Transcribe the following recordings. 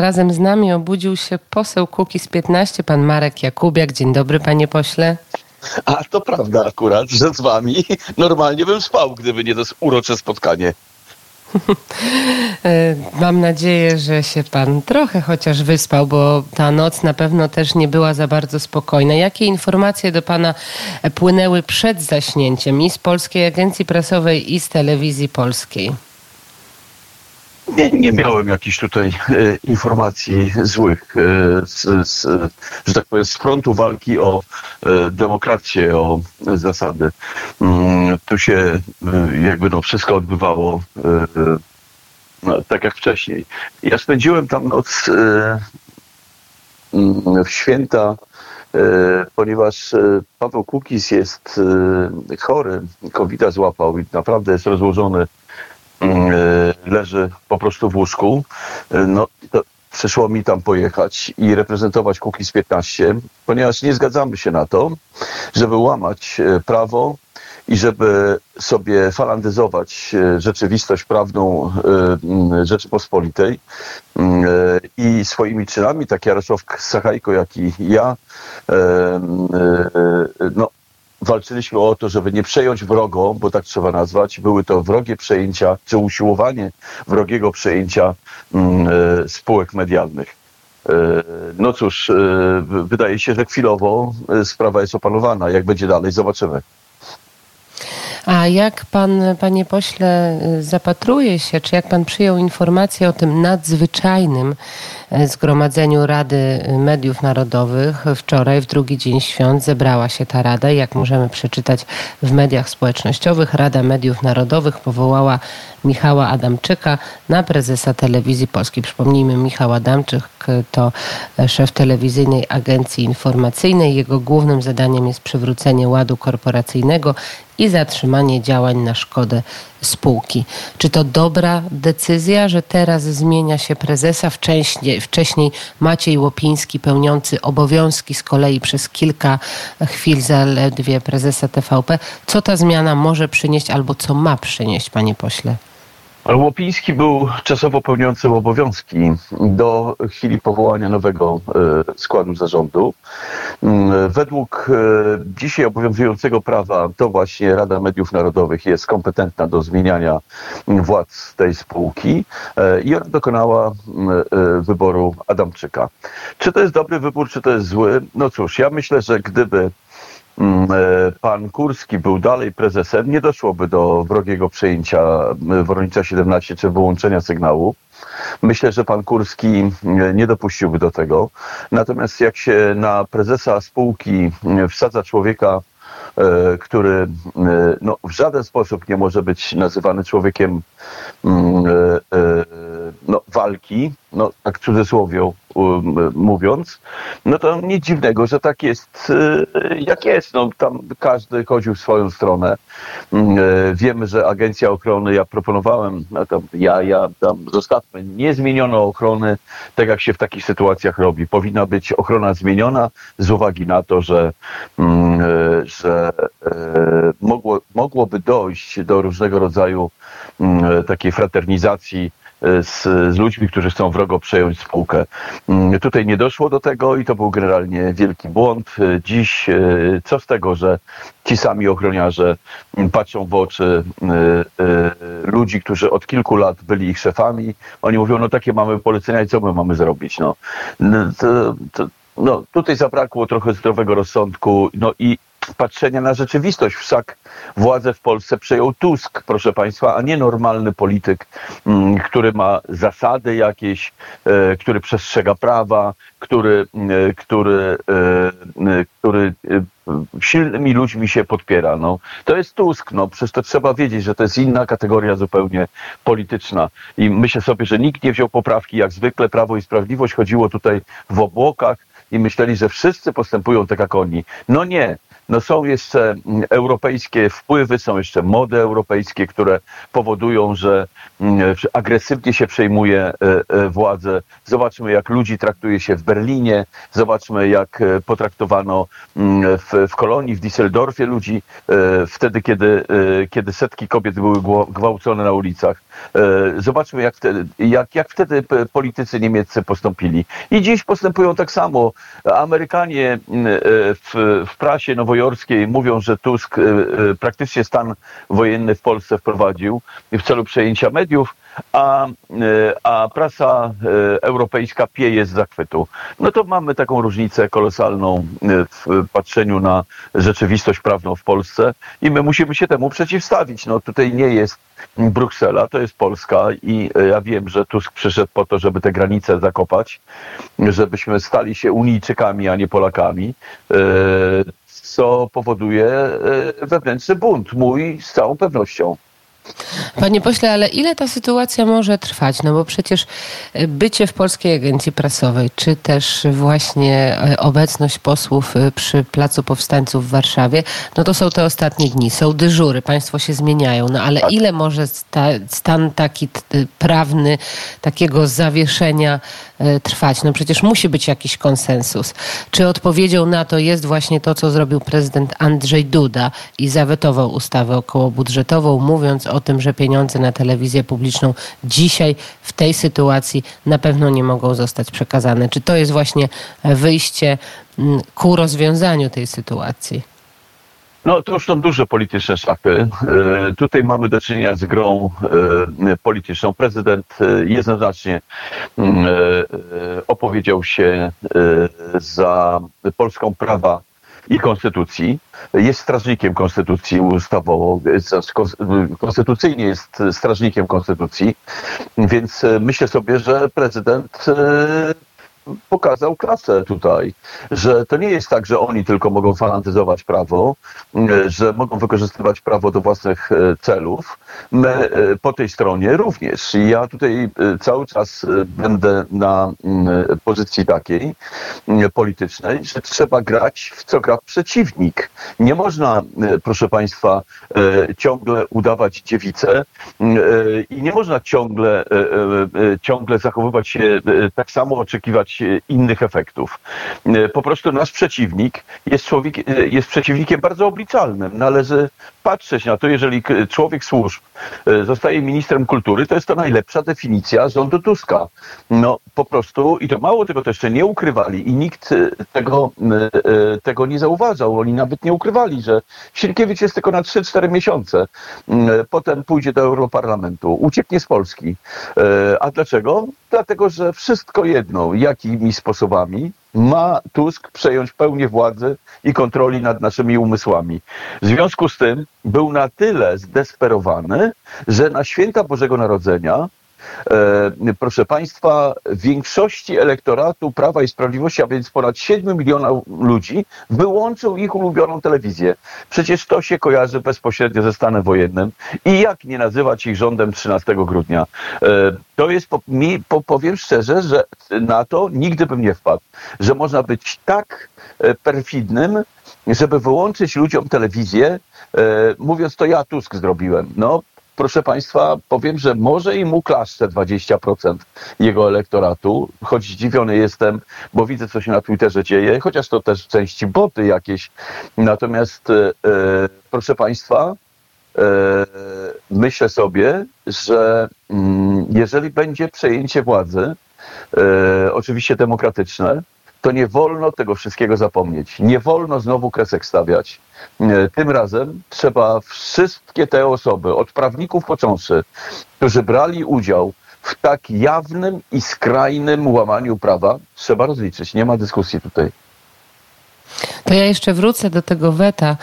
Razem z nami obudził się poseł z 15, pan Marek Jakubiak. Dzień dobry, panie pośle. A to prawda akurat, że z wami normalnie bym spał, gdyby nie to urocze spotkanie. E, mam nadzieję, że się pan trochę chociaż wyspał, bo ta noc na pewno też nie była za bardzo spokojna. Jakie informacje do pana płynęły przed zaśnięciem i z Polskiej Agencji Prasowej, i z Telewizji Polskiej? Nie, nie miałem jakichś tutaj e, informacji złych, e, z, z, że tak powiem, z frontu walki o e, demokrację, o zasady. Mm, tu się e, jakby no wszystko odbywało e, no, tak jak wcześniej. Ja spędziłem tam noc e, mm, w święta, ponieważ Paweł Kukis jest chory, covid złapał i naprawdę jest rozłożony leży po prostu w łóżku. E, no, przyszło mi tam pojechać i reprezentować Kukiz 15, ponieważ nie zgadzamy się na to, żeby łamać e, prawo i żeby sobie falandyzować rzeczywistość prawną Rzeczypospolitej i swoimi czynami, tak Jarosław Sachajko, jak i ja, no, walczyliśmy o to, żeby nie przejąć wrogo, bo tak trzeba nazwać, były to wrogie przejęcia, czy usiłowanie wrogiego przejęcia mm, e, spółek medialnych. E, no cóż, e, wydaje się, że chwilowo sprawa jest opanowana. Jak będzie dalej, zobaczymy. A jak pan, panie pośle, zapatruje się, czy jak pan przyjął informację o tym nadzwyczajnym e, zgromadzeniu Rady Mediów Narodowych wczoraj, w drugi dzień świąt, zebrała się ta rada. Jak możemy przeczytać w mediach społecznościowych, Rada Mediów Narodowych powołała Michała Adamczyka na prezesa telewizji polskiej. Przypomnijmy, Michał Adamczyk to szef telewizyjnej agencji informacyjnej. Jego głównym zadaniem jest przywrócenie ładu korporacyjnego i zatrzymanie działań na szkodę spółki. Czy to dobra decyzja, że teraz zmienia się prezesa? Wcześniej, wcześniej Maciej Łopiński, pełniący obowiązki z kolei przez kilka chwil zaledwie prezesa TVP. Co ta zmiana może przynieść albo co ma przynieść, panie pośle? Łopiński był czasowo pełniącym obowiązki do chwili powołania nowego e, składu zarządu. Mm, według e, dzisiaj obowiązującego prawa to właśnie Rada Mediów Narodowych jest kompetentna do zmieniania władz tej spółki e, i ona dokonała mm, wyboru Adamczyka. Czy to jest dobry wybór, czy to jest zły? No cóż, ja myślę, że gdyby pan Kurski był dalej prezesem, nie doszłoby do wrogiego przejęcia e, Woronicza 17 czy wyłączenia sygnału. Myślę, że pan Kurski e, nie dopuściłby do tego. Natomiast jak się na prezesa spółki wsadza człowieka, który no, w żaden sposób nie może być nazywany człowiekiem mm, no, walki, no, tak w cudzysłowie um, mówiąc, no to nic dziwnego, że tak jest, y, jak jest. No, tam każdy chodził w swoją stronę. Mm, y, wiemy, że Agencja Ochrony, ja proponowałem, no tam, ja, ja tam zostawmy, nie zmieniono ochrony, tak jak się w takich sytuacjach robi. Powinna być ochrona zmieniona z uwagi na to, że, mm, y, że mogło, mogłoby dojść do różnego rodzaju mm, takiej fraternizacji z, z ludźmi, którzy chcą wrogo przejąć spółkę. Mm, tutaj nie doszło do tego i to był generalnie wielki błąd. Dziś e, co z tego, że ci sami ochroniarze patrzą w oczy e, e, ludzi, którzy od kilku lat byli ich szefami. Oni mówią, no takie mamy polecenia i co my mamy zrobić? No to, to, no tutaj zabrakło trochę zdrowego rozsądku, no i patrzenia na rzeczywistość. Wszak władzę w Polsce przejął Tusk, proszę Państwa, a nie normalny polityk, mm, który ma zasady jakieś, e, który przestrzega prawa, który, e, który, e, który silnymi ludźmi się podpiera. No, to jest Tusk, no przecież to trzeba wiedzieć, że to jest inna kategoria zupełnie polityczna. I myślę sobie, że nikt nie wziął poprawki, jak zwykle Prawo i Sprawiedliwość chodziło tutaj w obłokach i myśleli, że wszyscy postępują tak jak oni. No nie, no są jeszcze mm, europejskie wpływy, są jeszcze mody europejskie, które powodują, że mm, agresywnie się przejmuje e, e, władzę. Zobaczmy, jak ludzi traktuje się w Berlinie, zobaczmy, jak e, potraktowano mm, w, w kolonii, w Düsseldorfie ludzi wtedy, kiedy, kiedy setki kobiet były gwałcone na ulicach. Zobaczmy, jak wtedy, jak, jak wtedy politycy niemieccy postąpili. I dziś postępują tak samo. Amerykanie w, w prasie nowojorskiej mówią, że Tusk praktycznie stan wojenny w Polsce wprowadził w celu przejęcia mediów a, e, a prasa e, europejska pieje z zachwytu. No to mamy taką różnicę kolosalną e, w patrzeniu na rzeczywistość prawną w Polsce i my musimy się temu przeciwstawić. No tutaj nie jest Bruksela, to jest Polska i ja wiem, że Tusk przyszedł po to, żeby te granice zakopać, żebyśmy stali się Unijczykami, a nie Polakami co powoduje wewnętrzny bunt. Mój z całą pewnością. Panie pośle, ale ile ta sytuacja może trwać? No bo przecież e, bycie w Polskiej Agencji Prasowej, czy też właśnie e, obecność posłów e, przy Placu Powstańców w Warszawie, no to są te ostatnie dni, są dyżury, państwo się zmieniają, no ale tak. ile może sta, stan taki prawny, takiego zawieszenia trwać? No przecież musi być jakiś konsensus. Czy odpowiedzią na to jest właśnie to, co zrobił prezydent Andrzej Duda i zawetował ustawę okołobudżetową, mówiąc o tym, że pieniądze na telewizję publiczną dzisiaj w tej sytuacji na pewno nie mogą zostać przekazane. Czy to jest właśnie wyjście mm, ku rozwiązaniu tej sytuacji? No to już są duże polityczne szachy. E, tutaj mamy do czynienia z grą e, polityczną. Prezydent e, jednoznacznie opowiedział się za polską prawa i konstytucji. Jest strażnikiem konstytucji ustawowo, konstytucyjnie jest strażnikiem konstytucji, więc myślę sobie, że prezydent pokazał klasę tutaj, że to nie jest tak, że oni tylko mogą fanatyzować prawo, że mogą wykorzystywać prawo do własnych e, celów. My e, po tej stronie również. Ja tutaj e, cały czas będę na mm, pozycji takiej mm, politycznej, że trzeba grać w co gra przeciwnik. Nie można, proszę Państwa, ciągle udawać dziewicę mm, i nie można ciągle, ciągle zachowywać się tak samo, oczekiwać innych efektów. E, po prostu nasz przeciwnik jest, człowiek, e, jest przeciwnikiem bardzo obliczalnym. Należy patrzeć na to, jeżeli człowiek służb e, zostaje ministrem kultury, to jest to najlepsza definicja rządu Tuska. No po prostu, i to mało tego to jeszcze nie ukrywali i nikt tego, tego nie zauważał. Oni nawet nie ukrywali, że Sienkiewicz jest tylko na 3-4 miesiące. Potem pójdzie do Europarlamentu, ucieknie z Polski. A dlaczego? Dlatego, że wszystko jedno, jakimi sposobami ma Tusk przejąć pełnię władzy i kontroli nad naszymi umysłami. W związku z tym był na tyle zdesperowany, że na święta Bożego Narodzenia proszę Państwa, większości elektoratu Prawa i Sprawiedliwości, a więc ponad 7 milionów ludzi, wyłączył ich ulubioną telewizję. Przecież to się kojarzy bezpośrednio ze stanem wojennym. I jak nie nazywać ich rządem 13 grudnia? E, to jest, mi, powiem szczerze, że na to nigdy bym nie wpadł, że można być tak e, perfidnym, żeby wyłączyć ludziom telewizję, mówiąc to ja Tusk zrobiłem. No, proszę Państwa, powiem, że może i mu klaszcze 20% jego elektoratu, choć zdziwiony jestem, bo widzę, co się na Twitterze dzieje, chociaż to też w części boty jakieś. Natomiast, e, proszę Państwa, e, myślę sobie, że mm, jeżeli będzie przejęcie władzy, e, oczywiście demokratyczne, to nie wolno tego wszystkiego zapomnieć. Nie wolno znowu kresek stawiać. E, tym razem trzeba wszystkie te osoby, od prawników począwszy, którzy brali udział w tak jawnym i skrajnym łamaniu prawa, trzeba rozliczyć. Nie ma dyskusji tutaj. To ja jeszcze wrócę do tego weta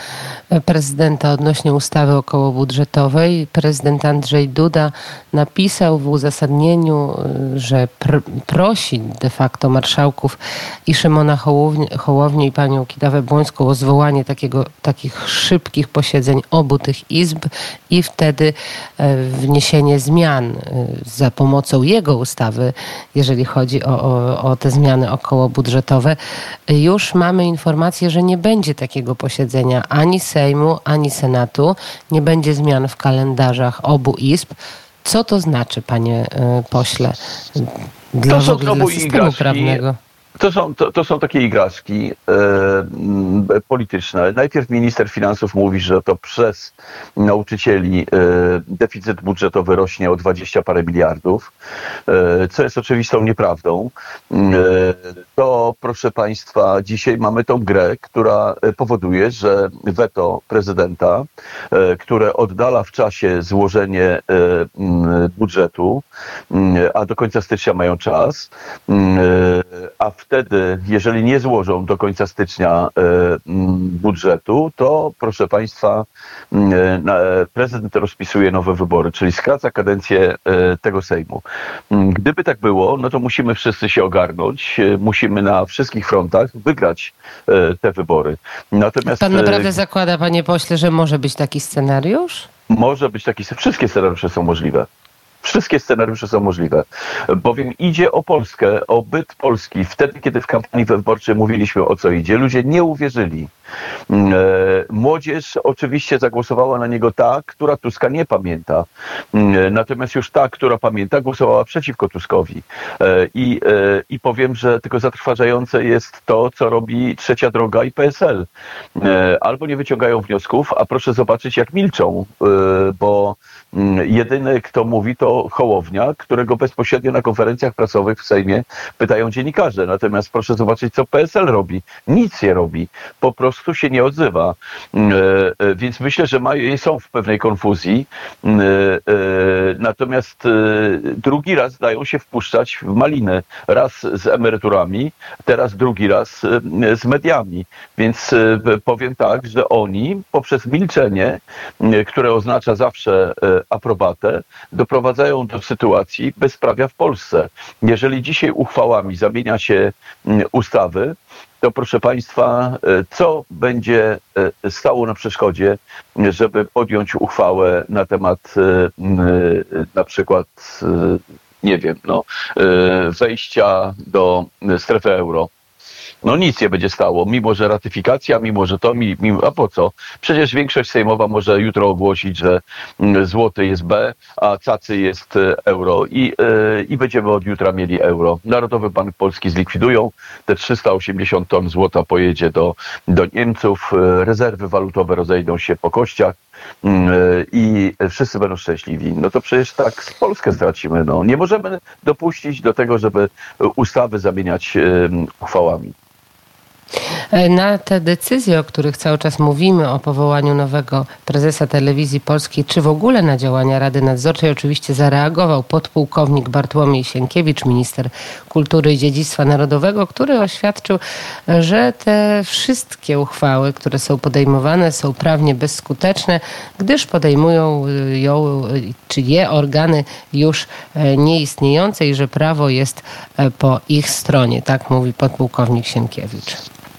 e, prezydenta odnośnie ustawy okołobudżetowej. Prezydent Andrzej Duda napisał w uzasadnieniu, e, że pr prosi de facto marszałków i Szymona Hołownię, i panią Kidawę Błońską o zwołanie takiego, takich szybkich posiedzeń obu tych izb i wtedy e, wniesienie zmian za pomocą jego ustawy, jeżeli chodzi o, o, o te zmiany okołobudżetowe. Już mamy informację, że nie będzie takiego posiedzenia ani Sejmu, ani Senatu, nie będzie zmian w kalendarzach obu izb. Co to znaczy, panie pośle, dla, to są dla systemu prawnego? To są, to, to są takie igraszki e, polityczne. Najpierw minister finansów mówi, że to przez nauczycieli e, deficyt budżetowy rośnie o 20 parę miliardów, e, co jest oczywistą nieprawdą. E, to, proszę Państwa, dzisiaj mamy tą grę, która powoduje, że weto prezydenta, e, które oddala w czasie złożenie e, budżetu, a do końca stycznia mają czas, a w wtedy, jeżeli nie złożą do końca stycznia e, budżetu, to proszę Państwa, e, prezydent rozpisuje nowe wybory, czyli skraca kadencję e, tego Sejmu. Gdyby tak było, no to musimy wszyscy się ogarnąć, musimy na wszystkich frontach wygrać te wybory. Natomiast Pan naprawdę zakłada, panie pośle, że może być taki scenariusz? Może być taki, wszystkie scenariusze są możliwe. Wszystkie scenariusze są możliwe, bowiem idzie o Polskę, o byt Polski. Wtedy, kiedy w kampanii wyborczej mówiliśmy o co idzie, ludzie nie uwierzyli. Mm, e, młodzież oczywiście zagłosowała na niego ta, która Tuska nie pamięta. Mm, e, natomiast już ta, która pamięta, głosowała przeciwko Tuskowi. E, I, i powiem, że tylko zatrważające jest to, co robi Trzecia Droga i PSL. Albo nie wyciągają wniosków, a proszę zobaczyć, jak milczą, bo jedyny, kto mówi, to Hołownia, którego bezpośrednio na konferencjach prasowych w Sejmie pytają dziennikarze. Natomiast proszę zobaczyć, co PSL robi. Nic nie robi. Po prostu prostu się nie odzywa. Mm, e, e, więc myślę, że mają, są w pewnej konfuzji. Mm, e, natomiast drugi raz dają się wpuszczać w maliny. Raz z emeryturami, teraz drugi raz z mediami. Więc powiem tak, że oni poprzez milczenie, które oznacza zawsze aprobatę, doprowadzają do sytuacji bezprawia w Polsce. Jeżeli dzisiaj uchwałami zamienia się ustawy, to proszę Państwa, e, co będzie e, stało na przeszkodzie, żeby podjąć uchwałę na temat e, na przykład, nie wiem, no, wejścia do strefy euro no nic nie będzie stało, mimo że ratyfikacja, mimo że to, mimo, a po co? Przecież większość sejmowa może jutro ogłosić, że mm, złoty jest B, a cacy jest e, euro i, yy, i będziemy od jutra mieli euro. Narodowy Bank Polski zlikwidują, te 380 ton złota pojedzie do, do Niemców, e, rezerwy walutowe rozejdą się po kościach mm, i wszyscy będą szczęśliwi. No to przecież tak Polskę stracimy. No. Nie możemy dopuścić do tego, żeby ustawy zamieniać uchwałami. E, na te decyzje, o których cały czas mówimy, o powołaniu nowego prezesa telewizji polskiej, czy w ogóle na działania Rady Nadzorczej, oczywiście zareagował podpułkownik Bartłomiej Sienkiewicz, minister kultury i dziedzictwa narodowego, który oświadczył, że te wszystkie uchwały, które są podejmowane, są prawnie bezskuteczne, gdyż podejmują ją, czy je organy już e, nieistniejące i że prawo jest e, po ich stronie. Tak mówi podpułkownik Sienkiewicz.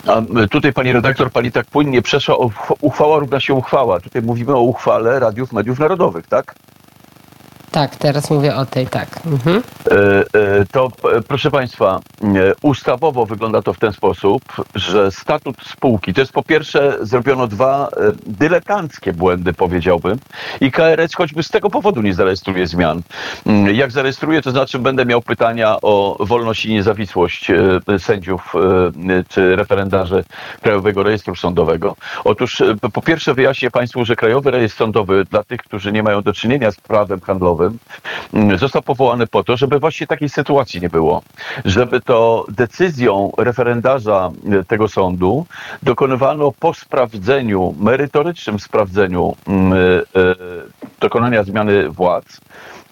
A tutaj pani redaktor, pani tak płynnie przeszła, uchwała równa się uchwała. Tutaj mówimy o uchwale Radiów Mediów Narodowych, tak? Tak, teraz mówię o tej, tak. Mhm. E, e, to e, proszę Państwa, ustawowo wygląda to w ten sposób, że statut spółki, to jest po pierwsze zrobiono dwa dyletanckie błędy, powiedziałbym, i KRS choćby z tego powodu nie zarejestruje zmian. Mm, jak zarejestruje, to znaczy będę miał pytania o wolność i niezawisłość sędziów czy referendarzy Krajowego Rejestru Sądowego. Otóż po pierwsze wyjaśnię Państwu, że Krajowy Rejestr Sądowy dla tych, którzy nie mają do czynienia z prawem handlowym, Mm, został powołany po to, żeby właśnie takiej sytuacji nie było. Żeby to decyzją referendarza e, tego sądu dokonywano po sprawdzeniu, merytorycznym sprawdzeniu mm, e, e, dokonania zmiany władz,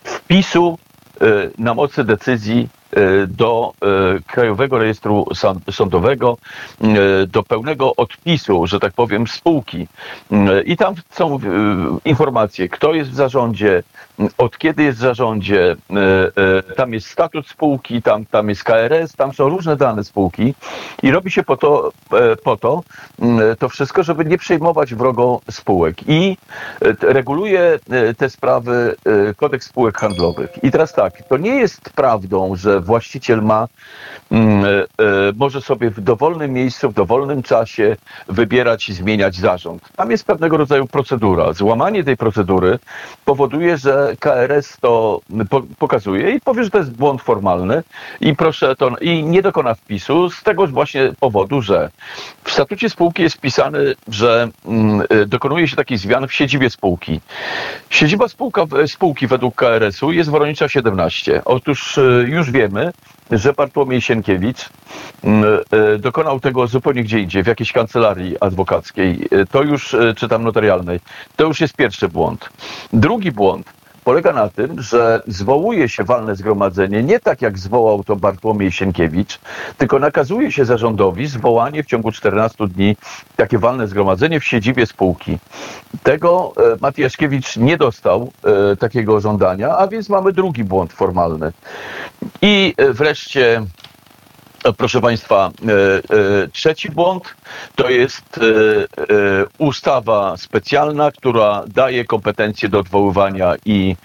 wpisu na mocy decyzji E, do e, Krajowego Rejestru Sądowego, e, do pełnego odpisu, że tak powiem, spółki. I tam są informacje, kto jest w zarządzie, od kiedy jest w zarządzie, tam jest statut spółki, tam, tam jest KRS, tam są różne dane spółki i robi się po to, po to, to wszystko, żeby nie przejmować wrogo spółek. I reguluje te sprawy kodeks spółek handlowych. I teraz tak, to nie jest prawdą, że właściciel ma, mm, może sobie w dowolnym miejscu, w dowolnym czasie wybierać i zmieniać zarząd. Tam jest pewnego rodzaju procedura. Złamanie tej procedury powoduje, że KRS to pokazuje i powie, że to jest błąd formalny i proszę to i nie dokona wpisu z tego właśnie powodu, że w statucie spółki jest wpisane, że mm, y, dokonuje się takich zmian w siedzibie spółki. Siedziba spółka, spółki według KRS-u jest Woronicza 17. Otóż już wiemy, że Bartłomiej Sienkiewicz mm, y, dokonał tego zupełnie gdzie indziej, w jakiejś kancelarii adwokackiej. To już, czy tam notarialnej. To już jest pierwszy błąd. Drugi błąd polega na tym, że zwołuje się walne zgromadzenie nie tak jak zwołał to Bartłomiej Sienkiewicz, tylko nakazuje się zarządowi zwołanie w ciągu 14 dni takie walne zgromadzenie w siedzibie spółki. Tego e, Matiaszkiewicz nie dostał e, takiego żądania, a więc mamy drugi błąd formalny. I e, wreszcie Proszę Państwa, trzeci błąd to jest ustawa specjalna, która daje kompetencje do odwoływania i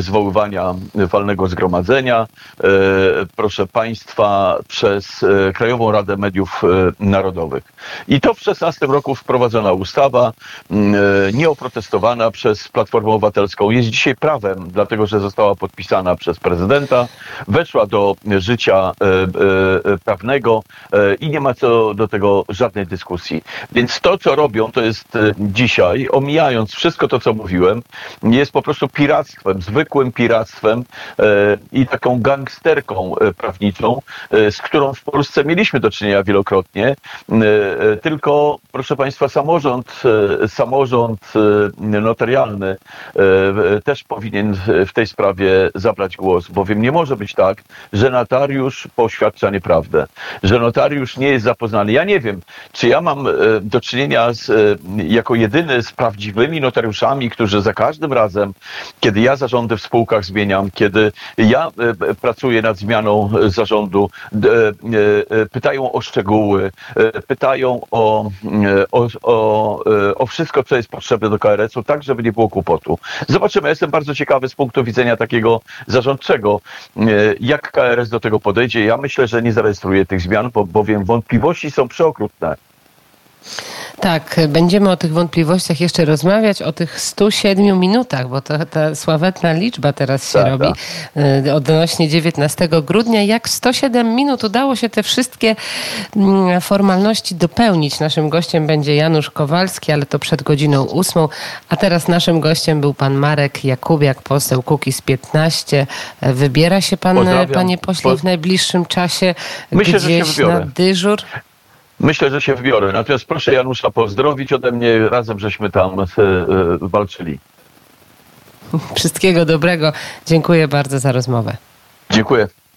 zwoływania walnego zgromadzenia. Proszę Państwa, przez Krajową Radę Mediów Narodowych. I to w 16 roku wprowadzona ustawa, nieoprotestowana przez Platformę Obywatelską, jest dzisiaj prawem, dlatego że została podpisana przez prezydenta, weszła do życia E, prawnego e, i nie ma co do tego żadnej dyskusji. Więc to, co robią, to jest e, dzisiaj, omijając wszystko to, co mówiłem, jest po prostu piractwem, zwykłym piractwem i taką gangsterką prawniczą, z którą w Polsce mieliśmy do czynienia wielokrotnie. Tylko, proszę Państwa, samorząd, samorząd notarialny też powinien w tej sprawie zabrać głos, bowiem nie może być tak, że notariusz po prawdę, że notariusz nie jest zapoznany. Ja nie wiem, czy ja mam e, do czynienia z, e, jako jedyny z prawdziwymi notariuszami, którzy za każdym razem, kiedy ja zarządy w spółkach zmieniam, kiedy ja e, pracuję nad zmianą zarządu, pytają o szczegóły, pytają o, o, o, o wszystko, co jest potrzebne do KRS-u, tak, żeby nie było kłopotu. Zobaczymy, ja jestem bardzo ciekawy z punktu widzenia takiego zarządczego, jak KRS do tego podejdzie. Ja myślę, że nie zarejestruje tych zmian, bo, bowiem wątpliwości są przeokrutne. Tak, będziemy o tych wątpliwościach jeszcze rozmawiać, o tych 107 minutach, bo to ta sławetna liczba teraz się tak, robi tak. odnośnie 19 grudnia. Jak 107 minut udało się te wszystkie mm, formalności dopełnić? Naszym gościem będzie Janusz Kowalski, ale to przed godziną 8. A teraz naszym gościem był pan Marek Jakubiak, poseł Kukiz 15. Wybiera się pan, Pozdrawiam. panie pośle, w najbliższym czasie Myślę, gdzieś na dyżur? Myślę, że się wbiorę. Natomiast proszę Janusza pozdrowić ode mnie. Razem żeśmy tam e, e, walczyli. Wszystkiego dobrego. Dziękuję bardzo za rozmowę. Dziękuję.